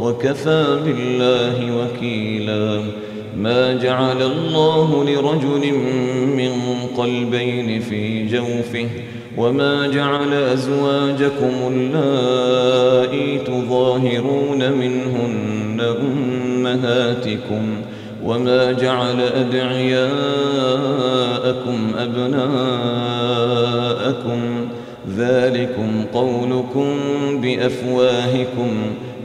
وكفى بالله وكيلا. ما جعل الله لرجل من قلبين في جوفه وما جعل أزواجكم اللائي تظاهرون منهن أمهاتكم وما جعل أدعياءكم أبناءكم. ذلكم قولكم بأفواهكم.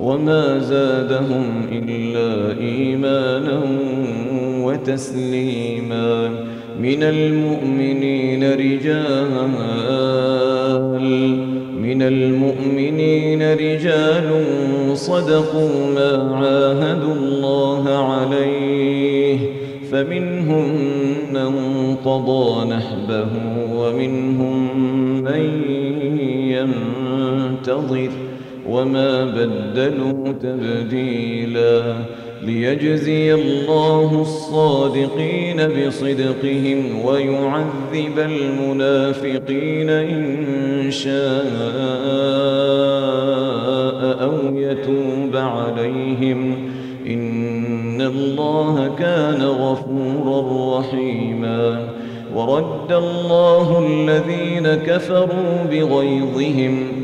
وما زادهم إلا إيمانا وتسليما من المؤمنين رجال من المؤمنين رجال صدقوا ما عاهدوا الله عليه فمنهم من قضى نحبه ومنهم من ينتظر وما بدلوا تبديلا ليجزي الله الصادقين بصدقهم ويعذب المنافقين إن شاء أو يتوب عليهم. إن الله كان غفورا رحيما. ورد الله الذين كفروا بغيظهم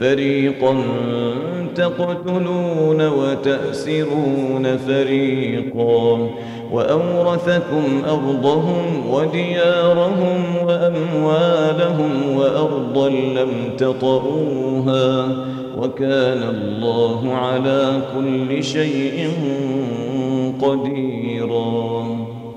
فريقا تقتلون وتأسرون فريقا وأورثكم أرضهم وديارهم وأموالهم وأرضا لم تطروها وكان الله على كل شيء قديرا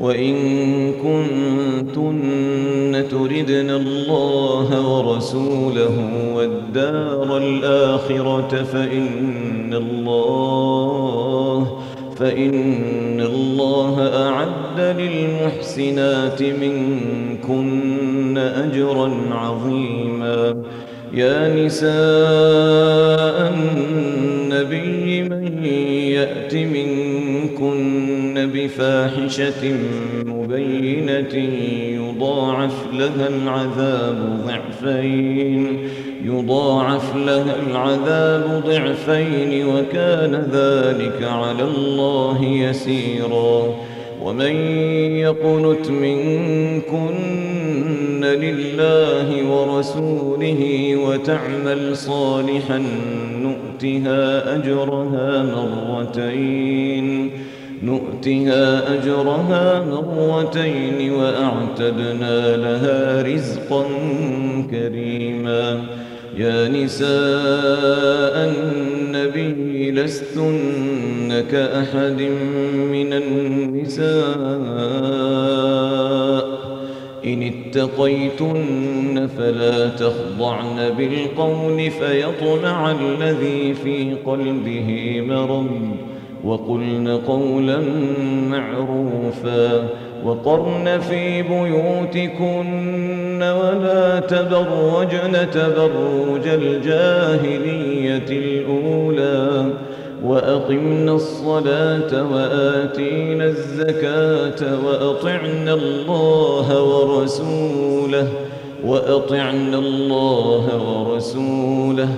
وإن كنتن تردن الله ورسوله والدار الآخرة فإن الله فإن الله أعد للمحسنات منكن أجرا عظيما. يا نساء النبي من يأت منكن بفاحشة مبينة يضاعف لها العذاب ضعفين يضاعف لها العذاب ضعفين وكان ذلك على الله يسيرا. ومن يقنت منكن لله ورسوله وتعمل صالحا نؤتها أجرها مرتين. نؤتها أجرها مرتين وأعتدنا لها رزقا كريما. يا نساء النبي لستن كأحد من النساء. إن اتقيتن فلا تخضعن بالقول فيطمع الذي في قلبه مرض. وقلن قولا معروفا وقرن في بيوتكن ولا تبرجن تبرج الجاهلية الأولى وأقمنا الصلاة وآتينا الزكاة وأطعنا الله ورسوله وأطعنا الله ورسوله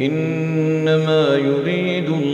إنما يريد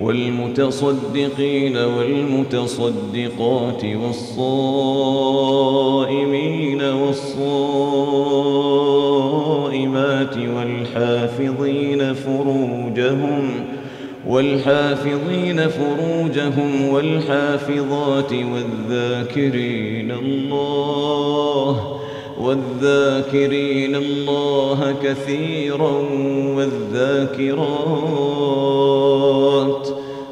والمتصدقين والمتصدقات والصائمين والصائمات والحافظين فروجهم والحافظين فروجهم والحافظات والذاكرين الله والذاكرين الله كثيرا والذاكرات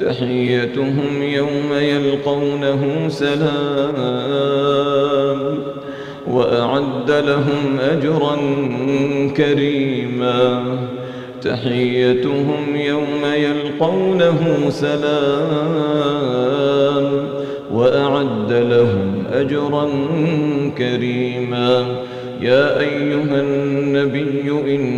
تحيتهم يوم يلقونه سلام وأعد لهم أجرا كريما. تحيتهم يوم يلقونه سلام وأعد لهم أجرا كريما. يا أيها النبي إنا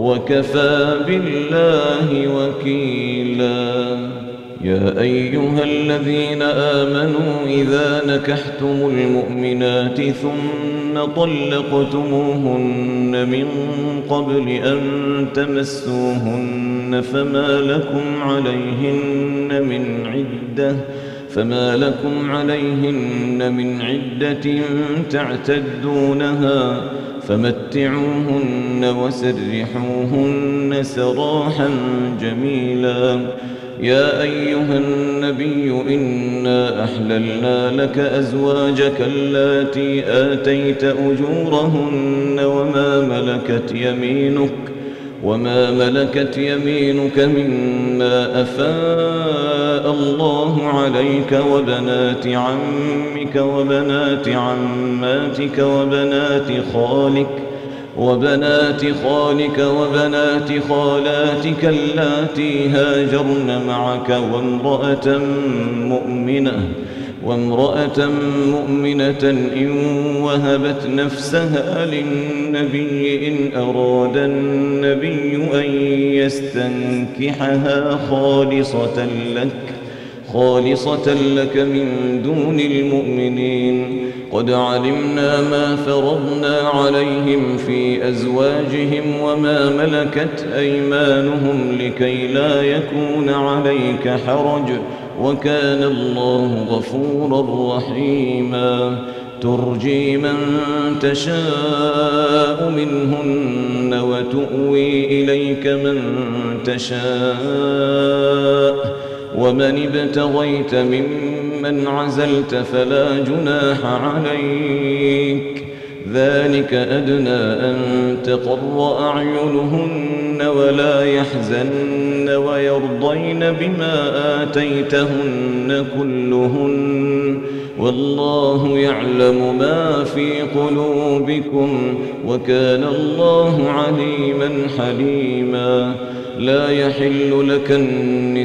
وكفى بالله وكيلا. يا أيها الذين آمنوا إذا نكحتم المؤمنات ثم طلقتموهن من قبل أن تمسوهن فما لكم عليهن من عدة فما لكم عليهن من عدة تعتدونها. فمتعوهن وسرحوهن سراحا جميلا. يا أيها النبي إنا أحللنا لك أزواجك اللاتي آتيت أجورهن وما ملكت يمينك وما ملكت يمينك مما أفاء الله عليك وبنات عمك وبنات عماتك وبنات خالك وبنات خالك وبنات خالاتك اللاتي هاجرن معك وامرأة مؤمنة وامرأة مؤمنة إن وهبت نفسها للنبي إن أراد النبي أن يستنكحها خالصة لك خالصة لك من دون المؤمنين. قد علمنا ما فرضنا عليهم في أزواجهم وما ملكت أيمانهم لكي لا يكون عليك حرج. وكان الله غفورا رحيما. ترجي من تشاء منهن وتؤوي إليك من تشاء. ومن ابتغيت ممن عزلت فلا جناح عليك. ذلك أدنى أن تقر أعينهن ولا يحزن ويرضين بما آتيتهن كلهن. والله يعلم ما في قلوبكم وكان الله عليما حليما. لا يحل لك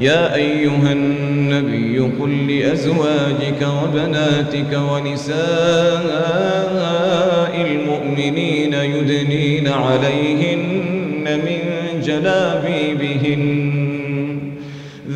يا أيها النبي قل لأزواجك وبناتك ونساء المؤمنين يدنين عليهن من جلابيبهن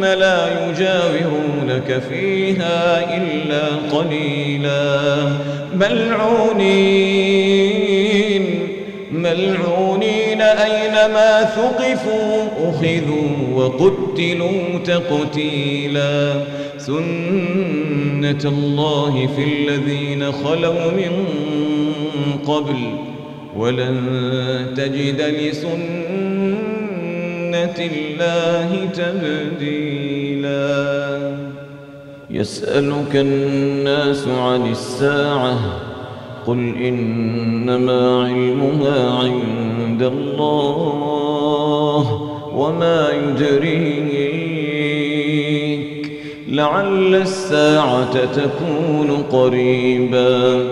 لا يجاورونك فيها إلا قليلا. ملعونين. ملعونين أينما ثقفوا أخذوا وقتلوا تقتيلا. سنة الله في الذين خلوا من قبل ولن تجد لسنة الله تبديلا. يسألك الناس عن الساعة قل إنما علمها عند الله وما يدريك لعل الساعة تكون قريبا.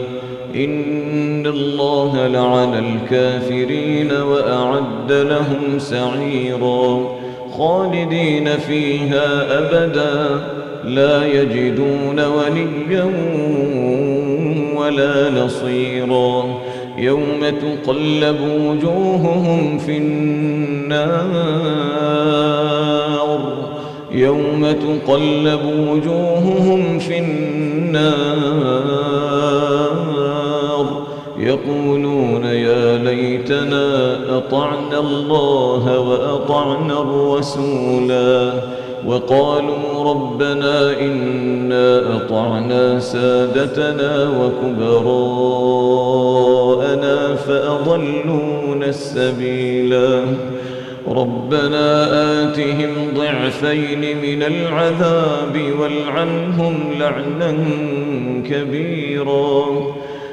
إن الله لعن الكافرين وأعد لهم سعيرا خالدين فيها أبدا لا يجدون وليا ولا نصيرا يوم تقلب وجوههم في النار يوم تقلب وجوههم في النار يقولون يا ليتنا أطعنا الله وأطعنا الرسولا وقالوا ربنا إنا أطعنا سادتنا وكبراءنا فأضلون السبيلا ربنا آتهم ضعفين من العذاب والعنهم لعنا كبيرا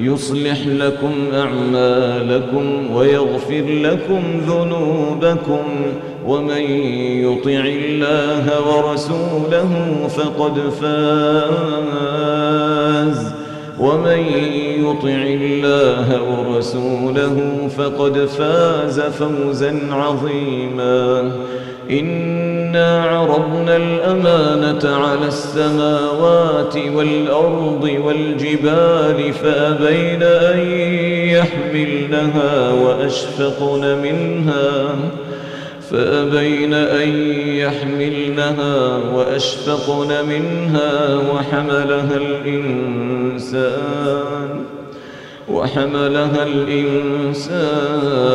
يصلح لكم أعمالكم ويغفر لكم ذنوبكم ومن يطع الله ورسوله فقد فاز ومن يطع الله ورسوله فقد فاز فوزا عظيما. إن إنا عرضنا الأمانة على السماوات والأرض والجبال فأبين أن يحملنها وأشفقن منها فأبين أن يحملنها وأشفقن منها وحملها الإنسان وحملها الإنسان